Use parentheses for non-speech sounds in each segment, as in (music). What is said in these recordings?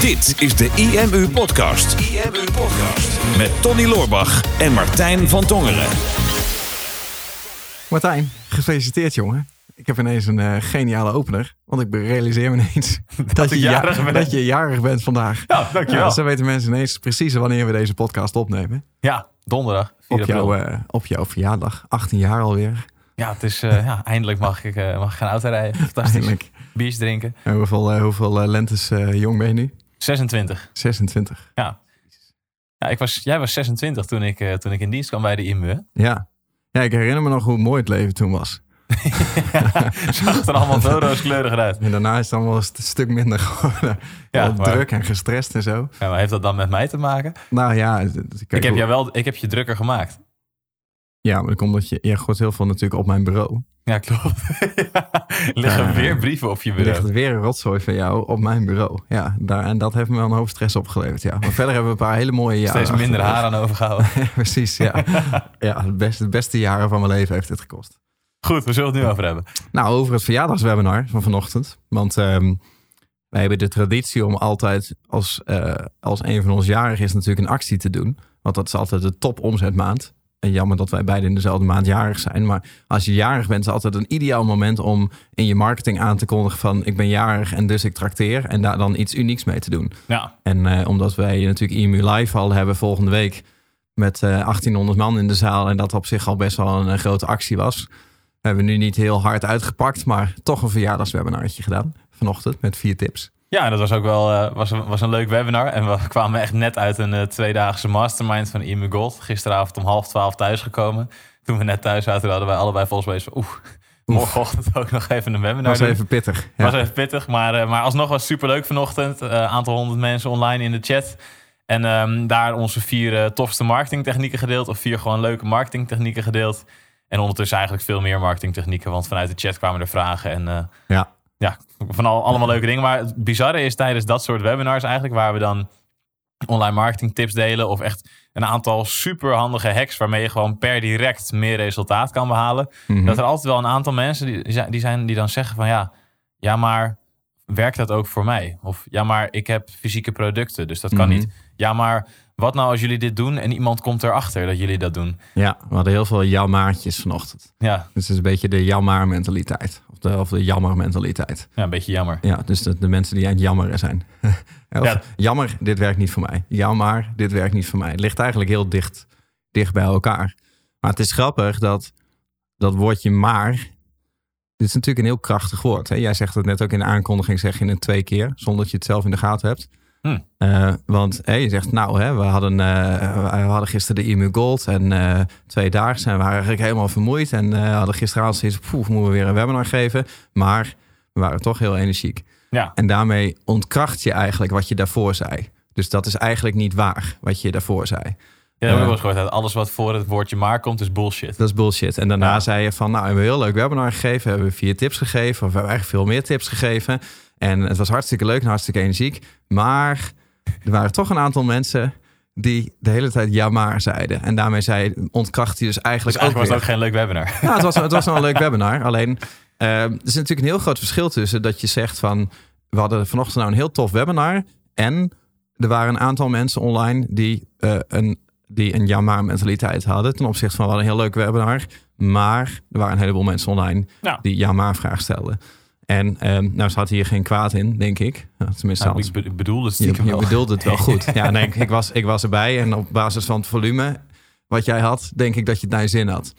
Dit is de IMU Podcast. IMU Podcast. Met Tony Loorbach en Martijn van Tongeren. Martijn, gefeliciteerd jongen. Ik heb ineens een uh, geniale opener. Want ik realiseer me ineens (laughs) dat, je, jarig ja, bent. dat je jarig bent vandaag. Ja, dankjewel. Ja, zo weten mensen ineens precies wanneer we deze podcast opnemen. Ja, donderdag. 4 Op, april. jouw, eh, op jouw verjaardag. 18 jaar alweer. Ja, het is, eh, ja, eindelijk mag ik, eh, mag ik gaan auto rijden. Fantastisch. Eindelijk. Drinken. En hoeveel, eh, hoeveel lentes jong ben je nu? 26. 26. Ja. ja ik was, jij was 26 toen ik, toen ik in dienst kwam bij de IMU. Ja. Ja, ik herinner me nog hoe mooi het leven toen was. (laughs) Zag het er allemaal zo rooskleurig uit. En daarna is het allemaal een st- stuk minder geworden. Ja, maar- druk en gestrest en zo. Ja, maar heeft dat dan met mij te maken? Nou ja, ik, heb jou wel, ik heb je drukker gemaakt. Ja maar dat komt omdat je, jij gooit heel veel natuurlijk op mijn bureau. Ja, klopt. (laughs) er liggen Ja. weer brieven op je Er ligt bureau. weer een rotzooi van jou op mijn bureau. Ja, daar, en dat heeft me wel een hoop stress opgeleverd. Ja. Maar verder hebben we een paar hele mooie jaren. Steeds minder de haar aan overgehouden. (laughs) precies, ja. (laughs) ja het beste, de beste jaren van mijn leven heeft dit gekost. Goed, we zullen het nu over hebben. Nou, over het verjaardagswebinar van vanochtend. Want ehm, wij hebben de traditie om altijd als, eh, als een van ons jarig is natuurlijk een actie te doen. Want dat is altijd de top omzetmaand. En jammer dat wij beide in dezelfde maand jarig zijn. Maar als je jarig bent, is het altijd een ideaal moment om in je marketing aan te kondigen van ik ben jarig en dus ik trakteer. En daar dan iets unieks mee te doen. Ja, En eh, omdat wij natuurlijk IMU Live al hebben volgende week met eh 1800 man in de zaal. En dat op zich al best wel een, eh, grote actie was. Hebben we nu niet heel hard uitgepakt, maar toch een verjaardagswebinartje gedaan. Vanochtend met vier tips. Ja, dat was ook wel eh, was, een- was een leuk webinar. En we (laughs) kwamen echt net uit een eh, tweedaagse mastermind van IMU Gold. Gisteravond om half twaalf thuisgekomen. Toen we net thuis zaten, hadden wij allebei volgens mij van... Oeh, morgenochtend ook nog even een webinar Dat was doen. even pittig. Ja. Was even pittig, maar, eh, maar alsnog was superleuk vanochtend. Een aantal honderd mensen online in de chat. En ehm, daar onze vier tofste marketingtechnieken gedeeld. Of vier gewoon leuke marketingtechnieken gedeeld. En ondertussen eigenlijk veel meer marketingtechnieken. Want vanuit de chat kwamen er vragen. En Ja. Ja, van al, allemaal leuke dingen. Maar het bizarre is tijdens dat soort webinars eigenlijk... waar we dan online marketing tips delen... of echt een aantal superhandige hacks... waarmee je gewoon per direct meer resultaat kan behalen Mhm. dat er altijd wel een aantal mensen die, die, zijn, die, dan zeggen van ja, ja, maar werkt dat ook voor mij? Of ja, maar ik heb fysieke producten, dus dat kan Mhm. niet. Ja, maar wat nou als jullie dit doen en iemand komt erachter dat jullie dat doen? ja, we hadden heel veel jammaartjes vanochtend. Ja, Dus het is een beetje de jammer mentaliteit. Of de, of de jammer mentaliteit. ja een beetje jammer. Ja, dus de, de mensen die aan het jammeren zijn. (laughs) Of, Ja. Jammer, dit werkt niet voor mij. Jammer, dit werkt niet voor mij. Het ligt eigenlijk heel dicht, dicht bij elkaar. Maar het is grappig dat dat woordje maar... Dit is natuurlijk een heel krachtig woord. Hè? Jij zegt het net ook in de aankondiging, zeg je het twee keer... zonder dat je het zelf in de gaten hebt. Hm. Eh, want je zegt, nou, hè, we, hadden, eh, we hadden gisteren de IMU Gold... en eh, twee dagen zijn we waren eigenlijk helemaal vermoeid... en hadden gisteravond zoiets, poeh, moeten we weer een webinar geven. Maar we waren toch heel energiek. Ja, En daarmee ontkracht je eigenlijk wat je daarvoor zei. Dus dat is eigenlijk niet waar, wat je daarvoor zei. ja dat heb ik wel eens gehoord. dat Alles wat voor het woordje maar komt is bullshit. Dat is bullshit. En daarna Ja. zei je van, nou, we hebben een heel leuk webinar gegeven. Hebben we vier tips gegeven. Of we hebben eigenlijk veel meer tips gegeven. En het was hartstikke leuk en hartstikke energiek. Maar er waren toch een aantal mensen die de hele tijd ja maar zeiden. En daarmee zei, ontkracht hij dus eigenlijk, Dus eigenlijk was ook het ook geen leuk webinar. Ja, het was, het was wel een leuk (laughs) webinar. Alleen, eh, er is natuurlijk een heel groot verschil tussen dat je zegt van... we hadden vanochtend nou een heel tof webinar... en er waren een aantal mensen online die eh, een, die een ja-maar mentaliteit hadden... ten opzichte van we hadden een heel leuk webinar... maar er waren een heleboel mensen online Ja. die ja-maar vraag stelden. En eh, nou zat hier geen kwaad in, denk ik. Nou, tenminste, Nou, ik be- ik bedoel het je, stiekem je wel. bedoelde het wel goed. (laughs) Ja, nee, ik, ik was, ik was erbij en op basis van het volume wat jij had... denk ik dat je het naar je zin had. (laughs)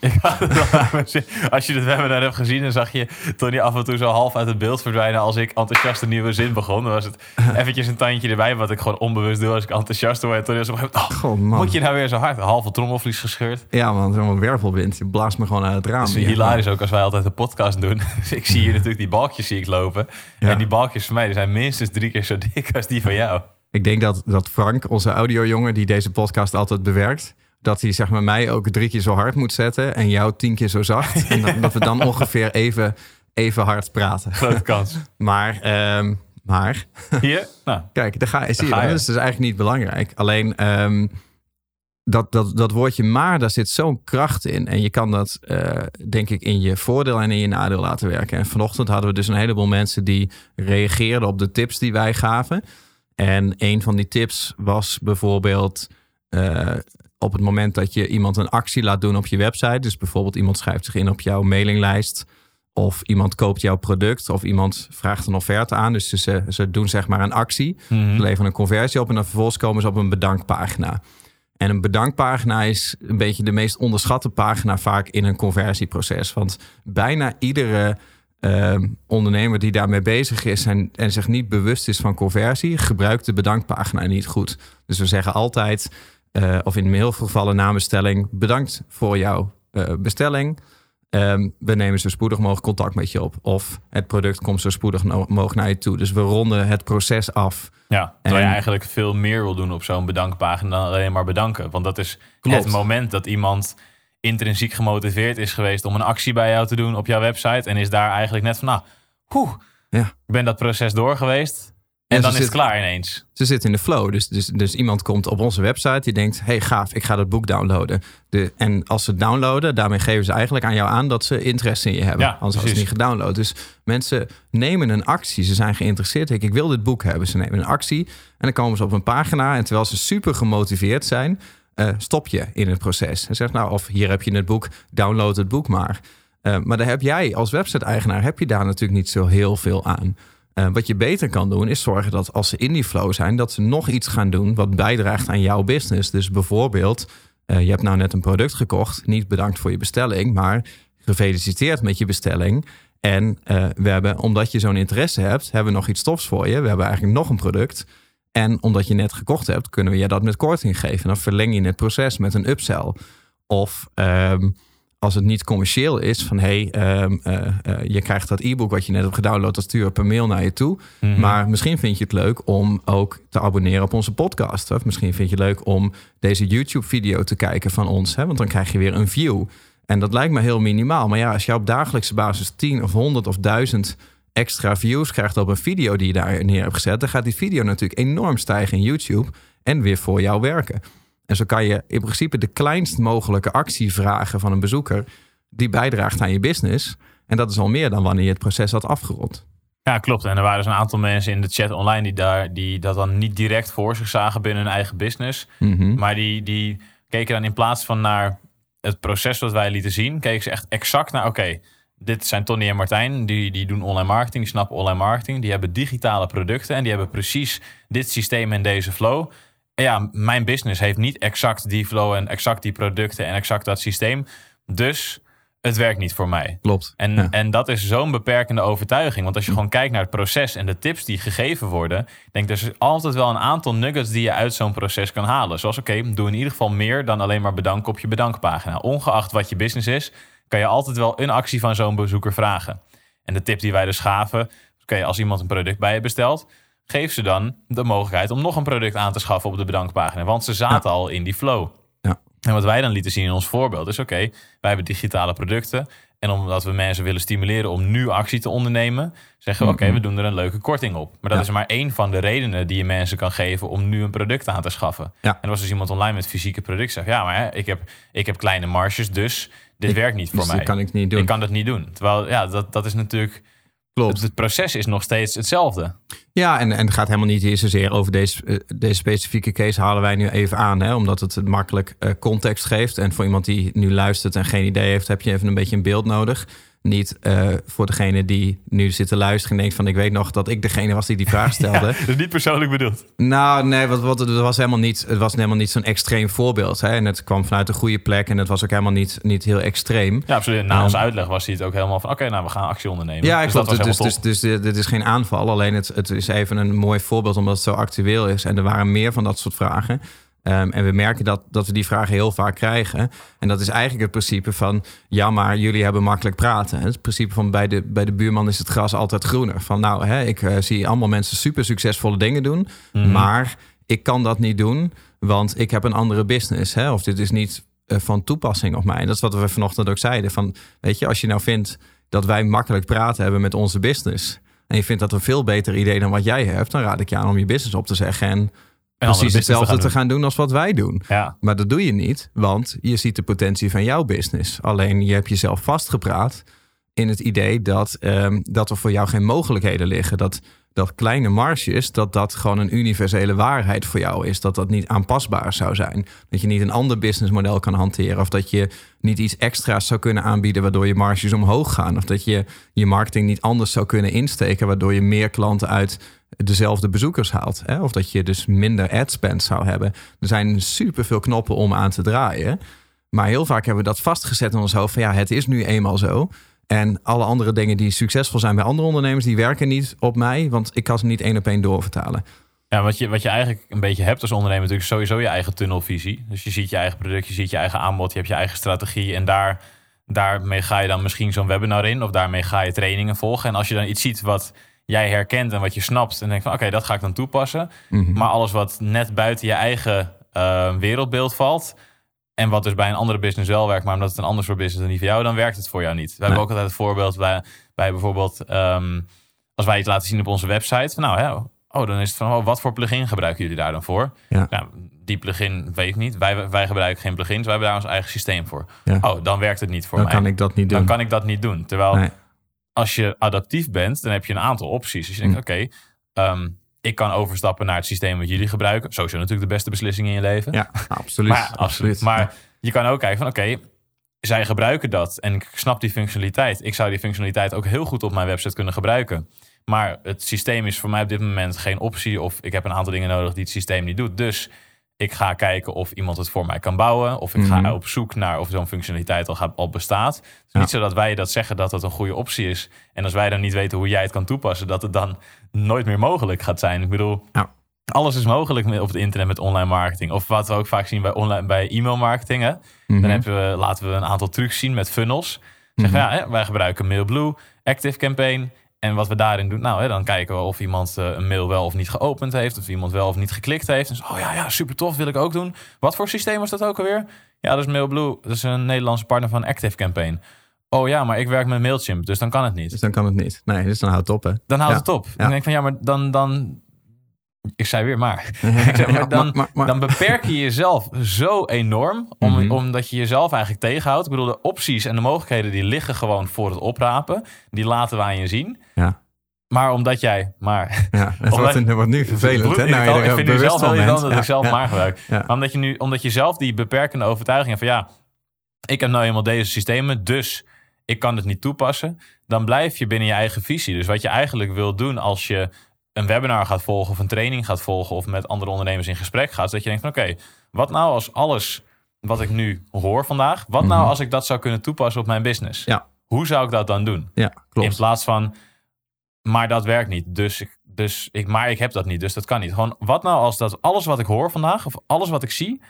Als je het webinar hebt gezien, dan zag je Tony af en toe zo half uit het beeld verdwijnen als ik enthousiast een nieuwe zin begon. Dan was het (laughs) eventjes een tandje erbij, wat ik gewoon onbewust doe als ik enthousiast word. En Tony was op een gegeven moment, oh, God, man. moet je nou weer zo hard? Een halve trommelvlies gescheurd. Ja, want zo'n wervelwind, je blaast me gewoon uit het raam. Het is hier. hilarisch ook als wij altijd een podcast doen. (laughs) Dus ik zie hier natuurlijk die balkjes zie ik lopen. Ja. En die balkjes van mij die zijn minstens drie keer zo dik als die van jou. Ik denk dat, dat Frank, onze audiojongen die deze podcast altijd bewerkt... dat hij zeg maar mij ook drie keer zo hard moet zetten... en jou tien keer zo zacht. en dat, dat we dan (laughs) ongeveer even, even hard praten. Grote kans. (laughs) Maar, ehm, maar Hier? Nou, kijk, daar ga, zie je je. Dus dat is eigenlijk niet belangrijk. Alleen, ehm, dat, dat, dat woordje maar, daar zit zo'n kracht in. En je kan dat, uh, denk ik, in je voordeel en in je nadeel laten werken. En vanochtend hadden we dus een heleboel mensen die reageerden op de tips die wij gaven. En een van die tips was bijvoorbeeld uh, op het moment dat je iemand een actie laat doen op je website. Dus bijvoorbeeld iemand schrijft zich in op jouw mailinglijst. Of iemand koopt jouw product. Of iemand vraagt een offerte aan. Dus ze, ze doen zeg maar een actie. Mhm. Ze leveren een conversie op. En dan vervolgens komen ze op een bedankpagina. En een bedankpagina is een beetje de meest onderschatte pagina vaak in een conversieproces. Want bijna iedere uh, ondernemer die daarmee bezig is en, en zich niet bewust is van conversie, gebruikt de bedankpagina niet goed. Dus we zeggen altijd, uh, of in heel veel gevallen namenstelling, bedankt voor jouw uh, bestelling. Um, we nemen zo spoedig mogelijk contact met je op. Of het product komt zo spoedig mogelijk naar je toe. Dus we ronden het proces af. Ja, terwijl en... je eigenlijk veel meer wil doen op zo'n bedankpagina dan alleen maar bedanken. Want dat is Klopt. het moment dat iemand intrinsiek gemotiveerd is geweest om een actie bij jou te doen op jouw website. En is daar eigenlijk net van, nou, ja. ik ben dat proces door geweest. En, dan is het klaar ineens. Ze zitten in de flow. Dus, dus, dus iemand komt op onze website die denkt: hey, gaaf, ik ga dat boek downloaden. De, en als ze het downloaden, daarmee geven ze eigenlijk aan jou aan dat ze interesse in je hebben. Ja, Anders hadden ze niet gedownload. Dus mensen nemen een actie. Ze zijn geïnteresseerd. Ik, ik wil dit boek hebben. Ze nemen een actie. En dan komen ze op een pagina. En terwijl ze super gemotiveerd zijn, uh, stop je in het proces. En zegt nou, of hier heb je het boek, download het boek maar. Uh, maar daar heb jij als website-eigenaar heb je daar natuurlijk niet zo heel veel aan. Uh, wat je beter kan doen, is zorgen dat als ze in die flow zijn, dat ze nog iets gaan doen wat bijdraagt aan jouw business. Dus bijvoorbeeld, uh, je hebt nou net een product gekocht. Niet bedankt voor je bestelling, maar gefeliciteerd met je bestelling. En uh, we hebben, omdat je zo'n interesse hebt, hebben we nog iets tofs voor je. We hebben eigenlijk nog een product. En omdat je net gekocht hebt, kunnen we je dat met korting geven. Dan verleng je het proces met een upsell. Of um, als het niet commercieel is, van hé, hey, um, uh, uh, je krijgt dat e-book wat je net hebt gedownload, dat stuur per mail naar je toe. Mhm. Maar misschien vind je het leuk om ook te abonneren op onze podcast. Of misschien vind je het leuk om deze YouTube-video te kijken van ons, hè, want dan krijg je weer een view. En dat lijkt me heel minimaal. Maar ja, als je op dagelijkse basis 10 of 100 of 1000 extra views krijgt op een video die je daar neer hebt gezet, dan gaat die video natuurlijk enorm stijgen in YouTube en weer voor jou werken. En zo kan je in principe de kleinst mogelijke actie vragen van een bezoeker die bijdraagt aan je business. En dat is al meer dan wanneer je het proces had afgerond. Ja, klopt. En er waren dus een aantal mensen in de chat online die, daar, die dat dan niet direct voor zich zagen binnen hun eigen business. Mm-hmm. Maar die, die keken dan in plaats van naar het proces wat wij lieten zien, keken ze echt exact naar, oké, dit zijn Tony en Martijn, die, die doen online marketing, die snappen online marketing, die hebben digitale producten en die hebben precies dit systeem en deze flow. Ja, mijn business heeft niet exact die flow en exact die producten en exact dat systeem. Dus het werkt niet voor mij. Klopt. En, ja. en dat is zo'n beperkende overtuiging. Want als je gewoon kijkt naar het proces en de tips die gegeven worden, denk er is altijd wel een aantal nuggets die je uit zo'n proces kan halen. Zoals oké, doe in ieder geval meer dan alleen maar bedanken op je bedankpagina. Ongeacht wat je business is, kan je altijd wel een actie van zo'n bezoeker vragen. En de tip die wij dus gaven, oké, als iemand een product bij je bestelt, geef ze dan de mogelijkheid om nog een product aan te schaffen op de bedankpagina. Want ze zaten ja. al in die flow. Ja. En wat wij dan lieten zien in ons voorbeeld is: oké, wij hebben digitale producten. En omdat we mensen willen stimuleren om nu actie te ondernemen, zeggen we: oké, we doen er een leuke korting op. Maar dat Ja. is maar één van de redenen die je mensen kan geven om nu een product aan te schaffen. En er was dus iemand online met fysieke producten. Zegt: ja, maar hè, ik, heb, ik heb kleine marges, dus dit Ik- werkt niet voor dus mij. kan ik niet doen. Ik kan dat niet doen. Terwijl, ja, dat, dat is natuurlijk. Klopt. Het, het proces is nog steeds hetzelfde. Ja, en, en het gaat helemaal niet zozeer over deze, eh, deze specifieke case halen wij nu even aan. Hè, omdat het het makkelijk eh, context geeft. En voor iemand die nu luistert en geen idee heeft, heb je even een beetje een beeld nodig. Niet eh, voor degene die nu zit te luisteren en denkt van ik weet nog dat ik degene was die die vraag (laughs) stelde. Dat is niet persoonlijk bedoeld. Nou, nee, wat, wat, het was helemaal niet, het was helemaal niet zo'n extreem voorbeeld. Hè? En het kwam vanuit een goede plek en het was ook helemaal niet, niet heel extreem. Ja, absoluut. Na Ja. onze uitleg was hij het ook helemaal van... oké, nou, we gaan actie ondernemen. Ja, dus klopt. dat was Dus, dus, dus, dit is geen aanval. Alleen het, het is even een mooi voorbeeld omdat het zo actueel is. En er waren meer van dat soort vragen. Ehm, en we merken dat, dat we die vragen heel vaak krijgen. En dat is eigenlijk het principe van... ja, maar jullie hebben makkelijk praten. Het principe van bij de, bij de buurman is het gras altijd groener. Van nou, hè, ik eh, zie allemaal mensen super succesvolle dingen doen... Mhm. maar ik kan dat niet doen, want ik heb een andere business. Hè? Of dit is niet eh, van toepassing op mij. Dat is wat we vanochtend ook zeiden. Van, weet je, als je nou vindt dat wij makkelijk praten hebben met onze business... en je vindt dat een veel beter idee dan wat jij hebt... dan raad ik je aan om je business op te zeggen... en precies hetzelfde te gaan doen als wat wij doen. Ja, Maar dat doe je niet, want je ziet de potentie van jouw business. Alleen je hebt jezelf vastgepraat in het idee dat, ehm, dat er voor jou geen mogelijkheden liggen. Dat, dat kleine marges, dat dat gewoon een universele waarheid voor jou is. Dat dat niet aanpasbaar zou zijn. Dat je niet een ander businessmodel kan hanteren. Of dat je niet iets extra's zou kunnen aanbieden waardoor je marges omhoog gaan. Of dat je je marketing niet anders zou kunnen insteken waardoor je meer klanten uit dezelfde bezoekers haalt. Hè? Of dat je dus minder ad spend zou hebben. Er zijn superveel knoppen om aan te draaien. Maar heel vaak hebben we dat vastgezet in ons hoofd van ja, het is nu eenmaal zo. En alle andere dingen die succesvol zijn bij andere ondernemers, die werken niet op mij, want ik kan ze niet één op één doorvertalen. Ja, wat je, wat je eigenlijk een beetje hebt als ondernemer, natuurlijk sowieso je eigen tunnelvisie. Dus je ziet je eigen product, je ziet je eigen aanbod, je hebt je eigen strategie. En daar, daarmee ga je dan misschien zo'n webinar in, of daarmee ga je trainingen volgen. En als je dan iets ziet wat jij herkent en wat je snapt, en denkt van oké, dat ga ik dan toepassen. Maar alles wat net buiten je eigen eh, wereldbeeld valt. En wat dus bij een andere business wel werkt, maar omdat het een ander soort business is dan die voor jou, dan werkt het voor jou niet. We hebben ook altijd het voorbeeld bij, bij bijvoorbeeld, ehm, als wij iets laten zien op onze website. Van, nou, hè, oh, dan is het van, oh, wat voor plugin gebruiken jullie daar dan voor? Ja. Nou, die plugin weet ik niet. Wij, wij gebruiken geen plugins, wij hebben daar ons eigen systeem voor. Ja. Oh, dan werkt het niet voor Dan mij. kan ik dat niet doen. Dan kan ik dat niet doen. Terwijl Nee. als je adaptief bent, dan heb je een aantal opties. Dus je denkt, Mm. oké, ehm, ik kan overstappen naar het systeem wat jullie gebruiken. Sowieso natuurlijk de beste beslissing in je leven. Ja, absoluut. Maar, absoluut. Maar je kan ook kijken van, oké, zij gebruiken dat en ik snap die functionaliteit. Ik zou die functionaliteit ook heel goed op mijn website kunnen gebruiken. Maar het systeem is voor mij op dit moment geen optie. Of ik heb een aantal dingen nodig die het systeem niet doet. Dus ik ga kijken of iemand het voor mij kan bouwen. Of ik Mhm. ga op zoek naar of zo'n functionaliteit al, gaat, al bestaat. Het is Ja. niet zo dat wij dat zeggen dat dat een goede optie is. En als wij dan niet weten hoe jij het kan toepassen, dat het dan nooit meer mogelijk gaat zijn. Ik bedoel, Ja. alles is mogelijk met- op het internet met online marketing. Of wat we ook vaak zien bij, online, bij e-mail marketing. Hè? Mhm. Dan hebben we, laten we een aantal trucs zien met funnels. Zeggen Mhm. ja, hè, wij gebruiken MailBlue, Active Campaign. En wat we daarin doen, nou, hè, dan kijken we of iemand eh, een mail wel of niet geopend heeft. Of iemand wel of niet geklikt heeft. Zo, oh ja, ja, super tof, wil ik ook doen. Wat voor systeem was dat ook alweer? Ja, dat is MailBlue. Dat is een Nederlandse partner van Active Campaign. Oh ja, maar ik werk met Mailchimp, dus dan kan het niet. Dus dan kan het niet. Nee, dus dan houdt het op, hè? Dan houdt Ja. het op. Ja. Dan denk ik van ja, maar dan, dan... Ik zei weer maar. (laughs) Ik maar Ja, dan, maar- maar- maar- dan beperk je jezelf zo enorm, om, Mhm. omdat je jezelf eigenlijk tegenhoudt. Ik bedoel, de opties en de mogelijkheden die liggen gewoon voor het oprapen. Die laten we aan je zien. Ja. Maar omdat jij, maar... Ja, (laughs) Omdat- wordt, nu vervelend, hè? Nou, je ik vind nu zelf wel irritant dat Ja, ik zelf ja. maar gebruik. Maar omdat je, nu, omdat je zelf die beperkende overtuiging hebt van ja, ik heb nou eenmaal deze systemen, dus ik kan het niet toepassen. Dan blijf je binnen je eigen visie. Dus wat je eigenlijk wil doen als je een webinar gaat volgen of een training gaat volgen of met andere ondernemers in gesprek gaat, dat je denkt van oké, wat nou als alles wat ik nu hoor vandaag, wat nou Mhm. als ik dat zou kunnen toepassen op mijn business? Ja. Hoe zou ik dat dan doen? Ja, In plaats van, maar dat werkt niet. Dus, ik, dus ik, maar ik heb dat niet, dus dat kan niet. Gewoon, wat nou als dat alles wat ik hoor vandaag, of alles wat ik zie,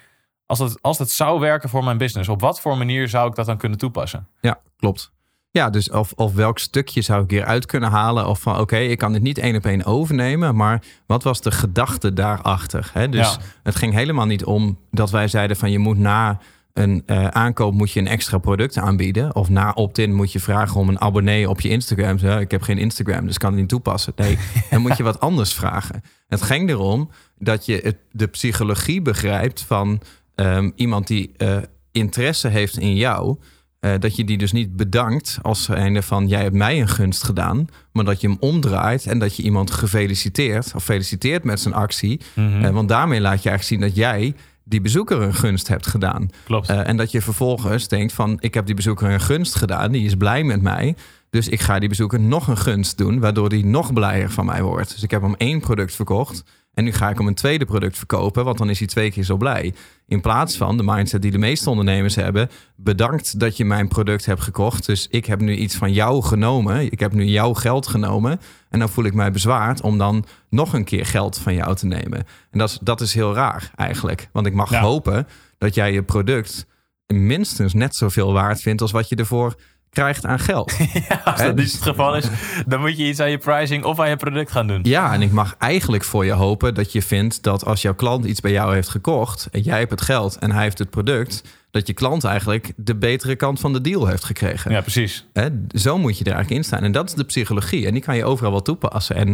als dat, als dat zou werken voor mijn business, op wat voor manier zou ik dat dan kunnen toepassen? Ja, klopt. Ja, dus of, of welk stukje zou ik hieruit kunnen halen? Of van, oké, ik kan dit niet één op één overnemen, maar wat was de gedachte daarachter? Hè? Dus Ja. het ging helemaal niet om dat wij zeiden van je moet na een eh, aankoop moet je een extra product aanbieden. Of na opt-in moet je vragen om een abonnee op je Instagram. Zo, ik heb geen Instagram, dus kan het niet toepassen. Nee, (laughs) dan moet je wat anders vragen. Het ging erom dat je het, de psychologie begrijpt van ehm, iemand die eh, interesse heeft in jou. Eh, dat je die dus niet bedankt als einde van jij hebt mij een gunst gedaan. Maar dat je hem omdraait en dat je iemand gefeliciteerd of feliciteert met zijn actie. Mhm. Eh, want daarmee laat je eigenlijk zien dat jij die bezoeker een gunst hebt gedaan. Klopt. Eh, en dat je vervolgens denkt van ik heb die bezoeker een gunst gedaan, die is blij met mij. Dus ik ga die bezoeker nog een gunst doen, waardoor die nog blijer van mij wordt. Dus ik heb hem één product verkocht en nu ga ik hem een tweede product verkopen, want dan is hij twee keer zo blij. In plaats van de mindset die de meeste ondernemers hebben, bedankt dat je mijn product hebt gekocht. Dus ik heb nu iets van jou genomen, ik heb nu jouw geld genomen en dan voel ik mij bezwaard om dan nog een keer geld van jou te nemen. En dat is, dat is heel raar eigenlijk, want ik mag Ja. hopen dat jij je product minstens net zoveel waard vindt als wat je ervoor krijgt aan geld. (laughs) Ja, als dat dus- niet het geval is, dan moet je iets aan je pricing of aan je product gaan doen. Ja, en ik mag eigenlijk voor je hopen dat je vindt dat als jouw klant iets bij jou heeft gekocht en jij hebt het geld en hij heeft het product, dat je klant eigenlijk de betere kant van de deal heeft gekregen. Ja, precies. Zo moet je er eigenlijk in staan. En dat is de psychologie. En die kan je overal wel toepassen. En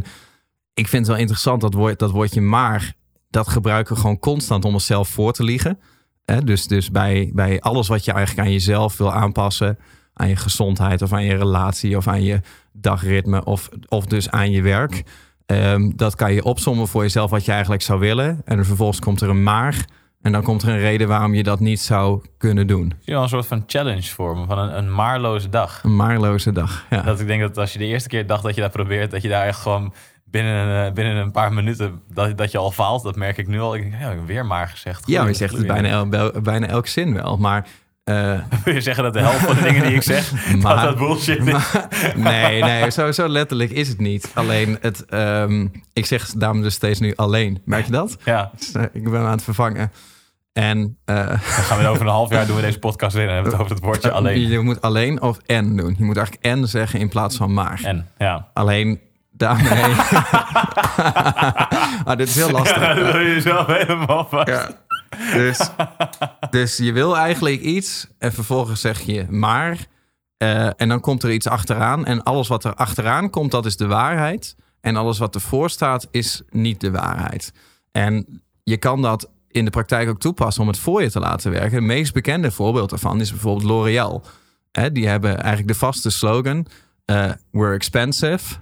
ik vind het wel interessant dat woord, dat woordje maar. dat gebruiken we gewoon constant om onszelf voor te liegen. Dus, dus bij, bij alles wat je eigenlijk aan jezelf wil aanpassen, aan je gezondheid of aan je relatie of aan je dagritme of, of dus aan je werk. Ehm, dat kan je opsommen voor jezelf wat je eigenlijk zou willen. En vervolgens komt er een maar. En dan komt er een reden waarom je dat niet zou kunnen doen. Je een soort van challenge vormen van een, een maarloze dag. Een maarloze dag. Ja. Dat ik denk dat als je de eerste keer dacht dat je dat probeert, dat je daar echt gewoon binnen een, eh, binnen een paar minuten dat, dat je al faalt. Dat merk ik nu al. Ik denk, ja, weer maar gezegd. ja, je zegt het bijna, el, bijna elk zin wel. Maar uh, Wil je zeggen dat de helft van de dingen die ik zeg, (laughs) maar, dat dat bullshit is? Maar, nee, nee, zo, zo letterlijk is het niet. Alleen, het, um, ik zeg daarom dus steeds nu alleen. Merk je dat? Ja. Dus, uh, ik ben aan het vervangen. En, uh, Dan gaan we over een half jaar doen we deze podcast weer en hebben we het over het woordje alleen. Je moet alleen of en doen. Je moet eigenlijk en zeggen in plaats van maar. En, ja. Alleen daarmee. (laughs) ah, dit is heel lastig. Ja, dat wil je zelf helemaal vast. Ja. Dus, dus je wil eigenlijk iets en vervolgens zeg je maar. Uh, en dan komt er iets achteraan. En alles wat er achteraan komt, dat is de waarheid. En alles wat ervoor staat, is niet de waarheid. En je kan dat in de praktijk ook toepassen om het voor je te laten werken. Het meest bekende voorbeeld daarvan is bijvoorbeeld L'Oreal. die hebben eigenlijk de vaste slogan: uh, We're expensive.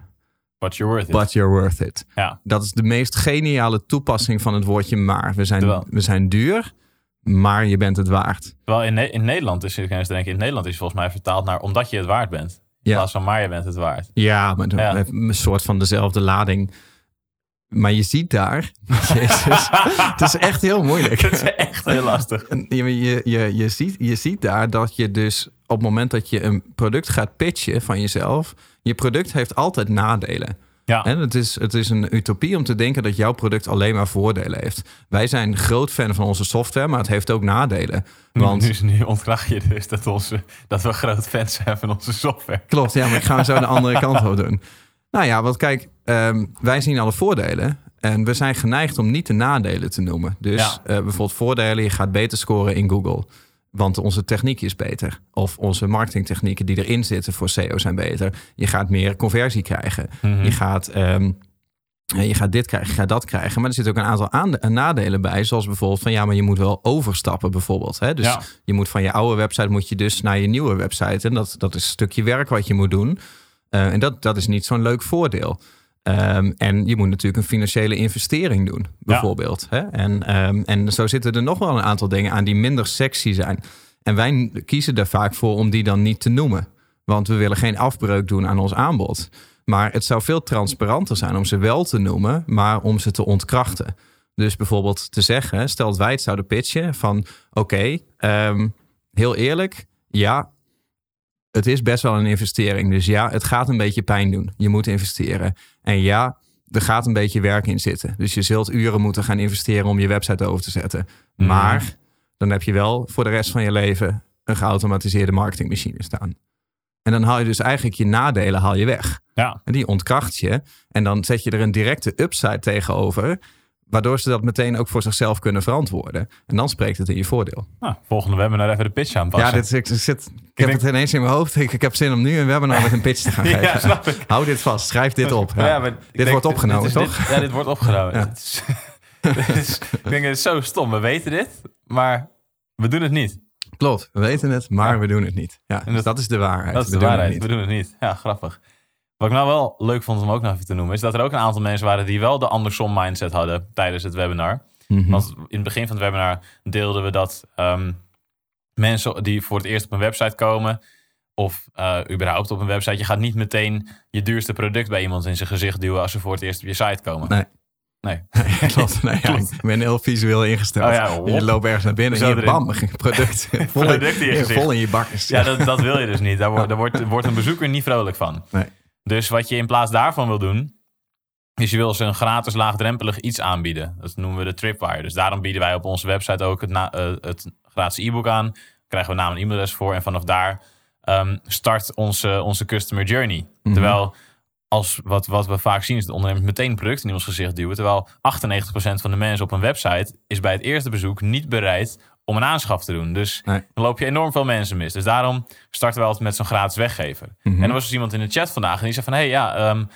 But you're worth it. But you're worth it. Ja. Dat is de meest geniale toepassing van het woordje maar. We zijn, we zijn duur, maar je bent het waard. Terwijl in, in Nederland is het denken, in Nederland is volgens mij vertaald naar omdat je het waard bent. In ja. plaats van maar je bent het waard. Ja, maar ja. een soort van dezelfde lading. Maar je ziet daar, (laughs) Jezus, het is echt heel moeilijk. (laughs) Het is echt heel lastig. Je, je, je, je, ziet, je ziet daar dat je dus op het moment dat je een product gaat pitchen van jezelf, je product heeft altijd nadelen. Ja. En het, is, het is een utopie om te denken dat jouw product alleen maar voordelen heeft. Wij zijn groot fan van onze software, maar het heeft ook nadelen. Want... Nu, nu ontkracht je dus dat, onze, dat we groot fans zijn van onze software. Klopt, ja, maar ik ga zo de andere kant op doen. (laughs) Nou ja, want kijk, um, wij zien alle voordelen. En we zijn geneigd om niet de nadelen te noemen. Dus Ja. uh, bijvoorbeeld voordelen, je gaat beter scoren in Google. Want onze techniek is beter. Of onze marketingtechnieken die erin zitten voor SEO zijn beter. Je gaat meer conversie krijgen. Mhm. Je gaat... ehm, je gaat dit krijgen, je gaat dat krijgen. Maar er zitten ook een aantal aan- nadelen bij. Zoals bijvoorbeeld van ja, maar je moet wel overstappen bijvoorbeeld. Hè? Dus Ja. je moet van je oude website moet je dus naar je nieuwe website. En dat, dat is een stukje werk wat je moet doen. Uh, en dat, dat is niet zo'n leuk voordeel. Um, en je moet natuurlijk een financiële investering doen, bijvoorbeeld. Hè? En, um, en zo zitten er nog wel een aantal dingen aan die minder sexy zijn. En wij kiezen er vaak voor om die dan niet te noemen. Want we willen geen afbreuk doen aan ons aanbod. Maar het zou veel transparanter zijn om ze wel te noemen, maar om ze te ontkrachten. Dus bijvoorbeeld te zeggen, stel dat wij het zouden pitchen van... oké, okay, um, heel eerlijk, ja, het is best wel een investering. Dus ja, het gaat een beetje pijn doen. Je moet investeren. En ja, er gaat een beetje werk in zitten. Dus je zult uren moeten gaan investeren om je website over te zetten. Mhm. Maar dan heb je wel voor de rest van je leven een geautomatiseerde marketingmachine staan. En dan haal je dus eigenlijk je nadelen haal je weg. Ja. En die ontkracht je. En dan zet je er een directe upside tegenover. Waardoor ze dat meteen ook voor zichzelf kunnen verantwoorden. En dan spreekt het in je voordeel. Nou, volgende webinar even de pitch aanpassen. Ja, dit, ik, zit, ik, ik heb denk... het ineens in mijn hoofd. Ik, ik, heb zin om nu een webinar met een pitch te gaan (laughs) geven. ja, snap ik. Hou dit vast. Schrijf dit op. Ja. Ja, dit denk, wordt opgenomen, dit toch? Dit, ja, dit wordt opgenomen. (laughs) ja. is, (laughs) is, ik denk, het is zo stom. We weten dit, maar we doen het niet. Klopt, we weten het, maar we doen het niet. Ja, dus dat, dat is de waarheid. Dat is we de waarheid. We doen het niet. Ja, grappig. Wat ik nou wel leuk vond om ook nog even te noemen, is dat er ook een aantal mensen waren die wel de andersom mindset hadden tijdens het webinar. Mhm. Want in het begin van het webinar deelden we dat um, mensen die voor het eerst op een website komen, of uh, überhaupt op een website, je gaat niet meteen je duurste product bij iemand in zijn gezicht duwen als ze voor het eerst op je site komen. Nee. Nee. (laughs) Klopt. (laughs) Nee, ja, ik ben heel visueel ingesteld. Oh ja, je loopt ergens naar binnen en je bam, product, (laughs) vol, product in, in, vol in je bakkers. Ja, dat, dat wil je dus niet. Daar, wordt, daar wordt, wordt een bezoeker niet vrolijk van. Nee. Dus wat je in plaats daarvan wil doen, is je wil ze een gratis laagdrempelig iets aanbieden. Dat noemen we de Tripwire. Dus daarom bieden wij op onze website ook het, na, uh, het gratis e-book aan. Daar krijgen we naam en e-mailadres voor. En vanaf daar um, start onze, onze customer journey. Mhm. Terwijl als wat, wat we vaak zien is dat ondernemers meteen producten in ons gezicht duwen. Terwijl 98% van de mensen op een website is bij het eerste bezoek niet bereid om een aanschaf te doen. Dus nee. dan loop je enorm veel mensen mis. Dus daarom starten we altijd met zo'n gratis weggever. Mhm. En er was dus iemand in de chat vandaag en die zei van... hé hey, ja, um,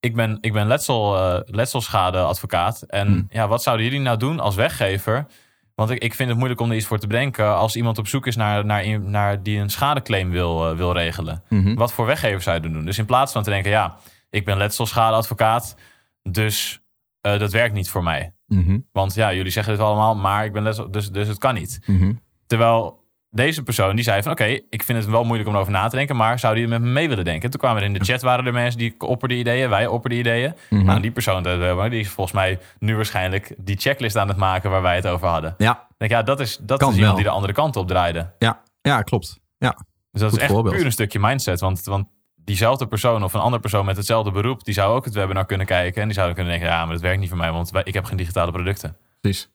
ik ben, ik ben letsel, eh, letselschadeadvocaat. En Hmm. ja, wat zouden jullie nou doen als weggever? Want ik, ik vind het moeilijk om er iets voor te bedenken als iemand op zoek is naar, naar, naar die een schadeclaim wil, eh, wil regelen. Mhm. Wat voor weggever zou je doen? Dus in plaats van te denken, ja, ik ben letselschadeadvocaat, dus eh, dat werkt niet voor mij. Mhm. Want ja, jullie zeggen het allemaal, maar ik ben letsel, dus, dus het kan niet. Mhm. Terwijl deze persoon die zei van oké, ik vind het wel moeilijk om erover na te denken, maar zou die met me mee willen denken? Toen kwamen er in de chat waren er mensen die opperden ideeën, wij opperden ideeën. Mhm. Nou, die persoon die is volgens mij nu waarschijnlijk die checklist aan het maken waar wij het over hadden. Ja, denk, ja, dat is, dat Kan is iemand wel. die de andere kant op draaide. ja, ja, klopt. Ja, Dus dat Goed is echt voorbeeld. puur een stukje mindset. Want, want diezelfde persoon of een andere persoon met hetzelfde beroep, die zou ook het webinar kunnen kijken. En die zouden kunnen denken, ja, maar dat werkt niet voor mij, want ik heb geen digitale producten. precies.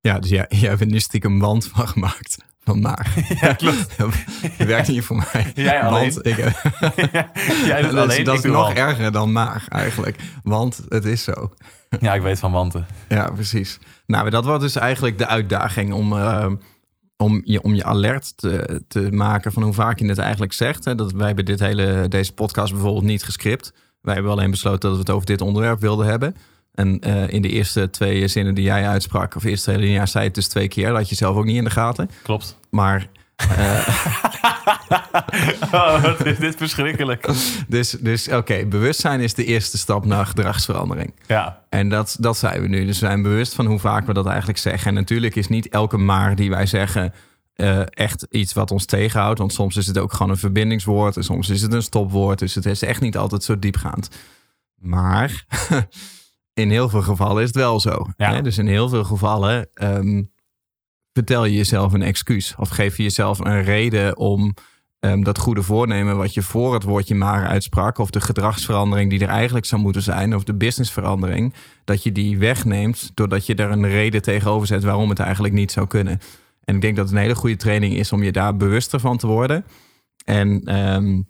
Ja, dus jij, (laughs) jij hebt nu stiekem een wand van gemaakt. Van maar. (laughs) Ja, klopt. (laughs) dat werkt niet voor mij. Jij alleen. Want ik, Jij doet dat is, alleen, dat ik is nog erger dan maar eigenlijk. Want het is zo. Ja, ik weet van wanten. Ja, precies. Nou, dat was dus eigenlijk de uitdaging om, eh, om, je, om je alert te, te maken van hoe vaak je het eigenlijk zegt. Hè. Dat, wij hebben dit hele, deze podcast bijvoorbeeld niet gescript. Wij hebben alleen besloten dat we het over dit onderwerp wilden hebben. En eh, in de eerste twee zinnen die jij uitsprak, of eerste hele jaar, zei het dus twee keer. Dat had je zelf ook niet in de gaten. Klopt. Maar (laughs) Oh, wat is dit verschrikkelijk. dus, dus oké, bewustzijn is de eerste stap naar gedragsverandering. Ja, En dat, dat zijn we nu. Dus we zijn bewust van hoe vaak we dat eigenlijk zeggen. En natuurlijk is niet elke maar die wij zeggen eh, echt iets wat ons tegenhoudt. Want soms is het ook gewoon een verbindingswoord. En soms is het een stopwoord. Dus het is echt niet altijd zo diepgaand. Maar (laughs) in heel veel gevallen is het wel zo. Ja. Hè? Dus in heel veel gevallen ehm, vertel je jezelf een excuus. Of geef je jezelf een reden om ehm, dat goede voornemen wat je voor het woordje maar uitsprak, of de gedragsverandering die er eigenlijk zou moeten zijn, of de businessverandering, dat je die wegneemt doordat je er een reden tegenover zet waarom het eigenlijk niet zou kunnen. En ik denk dat het een hele goede training is om je daar bewuster van te worden. En ehm,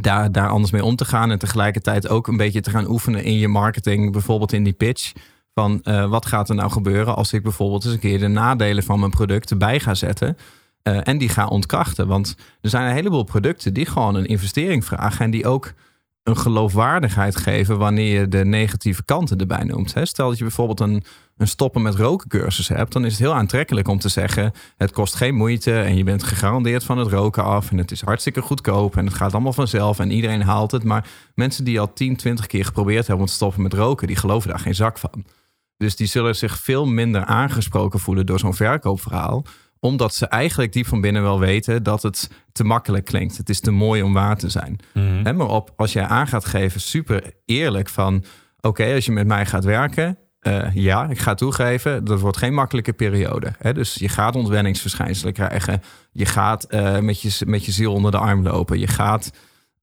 daar, daar anders mee om te gaan. En tegelijkertijd ook een beetje te gaan oefenen in je marketing. Bijvoorbeeld in die pitch. Van eh, wat gaat er nou gebeuren als ik bijvoorbeeld eens een keer de nadelen van mijn product erbij ga zetten. eh, en die ga ontkrachten. Want er zijn een heleboel producten die gewoon een investering vragen. En die ook een geloofwaardigheid geven wanneer je de negatieve kanten erbij noemt. Hè? Stel dat je bijvoorbeeld een, een stoppen met roken cursus hebt, dan is het heel aantrekkelijk om te zeggen: het kost geen moeite en je bent gegarandeerd van het roken af en het is hartstikke goedkoop en het gaat allemaal vanzelf en iedereen haalt het. Maar mensen die al 10, 20 keer geprobeerd hebben om te stoppen met roken, die geloven daar geen zak van. Dus die zullen zich veel minder aangesproken voelen door zo'n verkoopverhaal omdat ze eigenlijk diep van binnen wel weten dat het te makkelijk klinkt. Het is te mooi om waar te zijn. Hè, maar op, als jij aan gaat geven, super eerlijk van... oké, als je met mij gaat werken... eh, ja, ik ga toegeven, dat wordt geen makkelijke periode. Hè? Dus je gaat ontwenningsverschijnselen krijgen. Je gaat eh, met, je, met je ziel onder de arm lopen. Je gaat,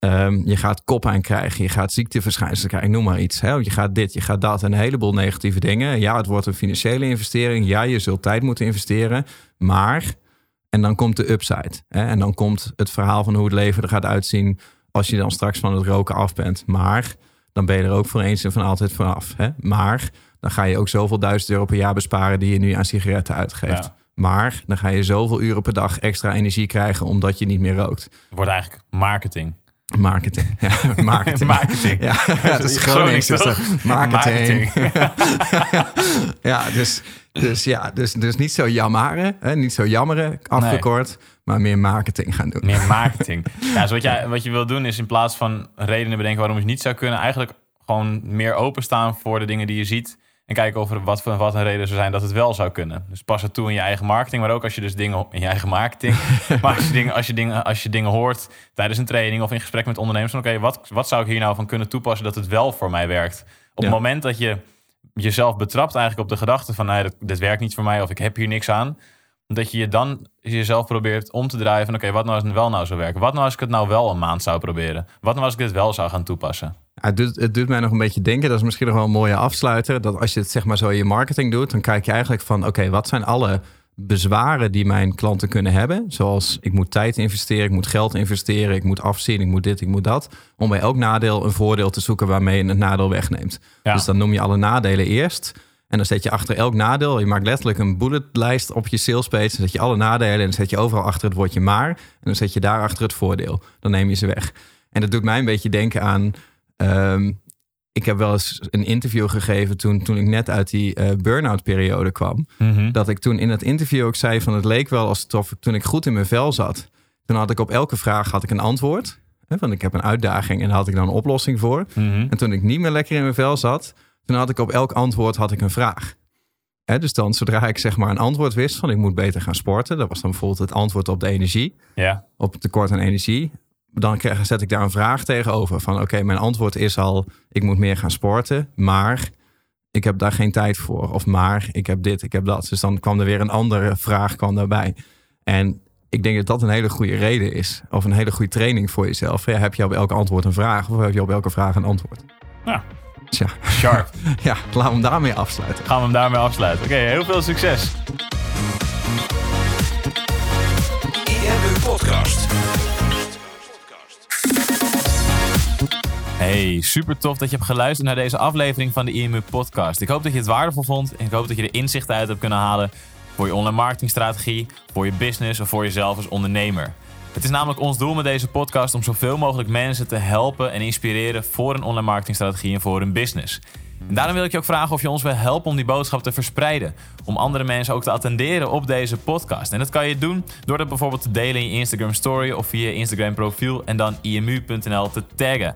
ehm, je gaat kop aan krijgen. Je gaat ziekteverschijnselen krijgen, noem maar iets. Hè? Je gaat dit, je gaat dat en een heleboel negatieve dingen. Ja, het wordt een financiële investering. Ja, je zult tijd moeten investeren. Maar, en dan komt de upside. Hè? En dan komt het verhaal van hoe het leven er gaat uitzien... als je dan straks van het roken af bent. Maar dan ben je er ook voor eens en van altijd vanaf. Hè? Maar dan ga je ook zoveel duizend euro per jaar besparen... die je nu aan sigaretten uitgeeft. Ja. Maar dan ga je zoveel uren per dag extra energie krijgen... omdat je niet meer rookt. Het wordt eigenlijk marketing. Marketing. (laughs) Ja, marketing. Marketing. Ja, (laughs) dat is Gronings. Marketing. Marketing. (laughs) ja, dus, dus ja, dus, dus niet zo jammeren, hè, niet zo jammeren afgekort, maar meer marketing gaan doen. Meer marketing. Ja, dus wat, jij, wat je wil doen is in plaats van redenen bedenken waarom je het niet zou kunnen, eigenlijk gewoon meer openstaan voor de dingen die je ziet. En kijken of er wat, voor- wat een reden zou zijn dat het wel zou kunnen. Dus pas het toe in je eigen marketing, maar ook als je dus dingen in je eigen marketing. (laughs) maar als je, dingen, als, je dingen, als je dingen hoort tijdens een training of in gesprek met ondernemers, oké, wat, wat zou ik hier nou van kunnen toepassen dat het wel voor mij werkt? Op Ja. het moment dat je jezelf betrapt eigenlijk op de gedachte van nee, dit, dit werkt niet voor mij of ik heb hier niks aan. Dat je je dan jezelf probeert om te draaien van oké, wat nou als het wel nou zou werken? Wat nou als ik het nou wel een maand zou proberen? Wat nou als ik dit wel zou gaan toepassen? Het doet, het doet mij nog een beetje denken, dat is misschien nog wel een mooie afsluiter, dat als je het zeg maar zo in je marketing doet, dan kijk je eigenlijk van oké, wat zijn alle bezwaren die mijn klanten kunnen hebben? Zoals ik moet tijd investeren, ik moet geld investeren, ik moet afzien, ik moet dit, ik moet dat. Om bij elk nadeel een voordeel te zoeken waarmee je het nadeel wegneemt. Ja. Dus dan noem je alle nadelen eerst. En dan zet je achter elk nadeel, je maakt letterlijk een bulletlijst op je salespage. Dan zet je alle nadelen en dan zet je overal achter het woordje maar. En dan zet je daar achter het voordeel. Dan neem je ze weg. En dat doet mij een beetje denken aan... ehm, ik heb wel eens een interview gegeven toen, toen ik net uit die uh, burn-out periode kwam. Mhm. Dat ik toen in het interview ook zei van het leek wel alsof ik toen ik goed in mijn vel zat. Toen had ik op elke vraag had ik een antwoord. Hè, want ik heb een uitdaging en daar had ik dan een oplossing voor. Mhm. En toen ik niet meer lekker in mijn vel zat, toen had ik op elk antwoord had ik een vraag. Hè, dus dan zodra ik zeg maar een antwoord wist van ik moet beter gaan sporten. Dat was dan bijvoorbeeld het antwoord op de energie. Ja. Op het tekort aan energie. Dan krijg- zet ik daar een vraag tegenover. Van oké, mijn antwoord is al ik moet meer gaan sporten. Maar ik heb daar geen tijd voor. Of maar ik heb dit, ik heb dat. Dus dan kwam er weer een andere vraag kwam daarbij. En ik denk dat dat een hele goede reden is. Of een hele goede training voor jezelf. Ja, heb je op elke antwoord een vraag? Of heb je op elke vraag een antwoord? Ja. Tja, Sharp. (laughs) ja, laten we hem daarmee afsluiten. Gaan we hem daarmee afsluiten. Oké, heel veel succes. Hey, super tof dat je hebt geluisterd naar deze aflevering van de IMU Podcast. Ik hoop dat je het waardevol vond en ik hoop dat je er inzichten uit hebt kunnen halen voor je online marketingstrategie, voor je business of voor jezelf als ondernemer. Het is namelijk ons doel met deze podcast om zoveel mogelijk mensen te helpen en inspireren voor een online marketingstrategie en voor hun business. En daarom wil ik je ook vragen of je ons wil helpen om die boodschap te verspreiden. Om andere mensen ook te attenderen op deze podcast. En dat kan je doen door dat bijvoorbeeld te delen in je Instagram story of via je Instagram profiel en dan imu.nl te taggen.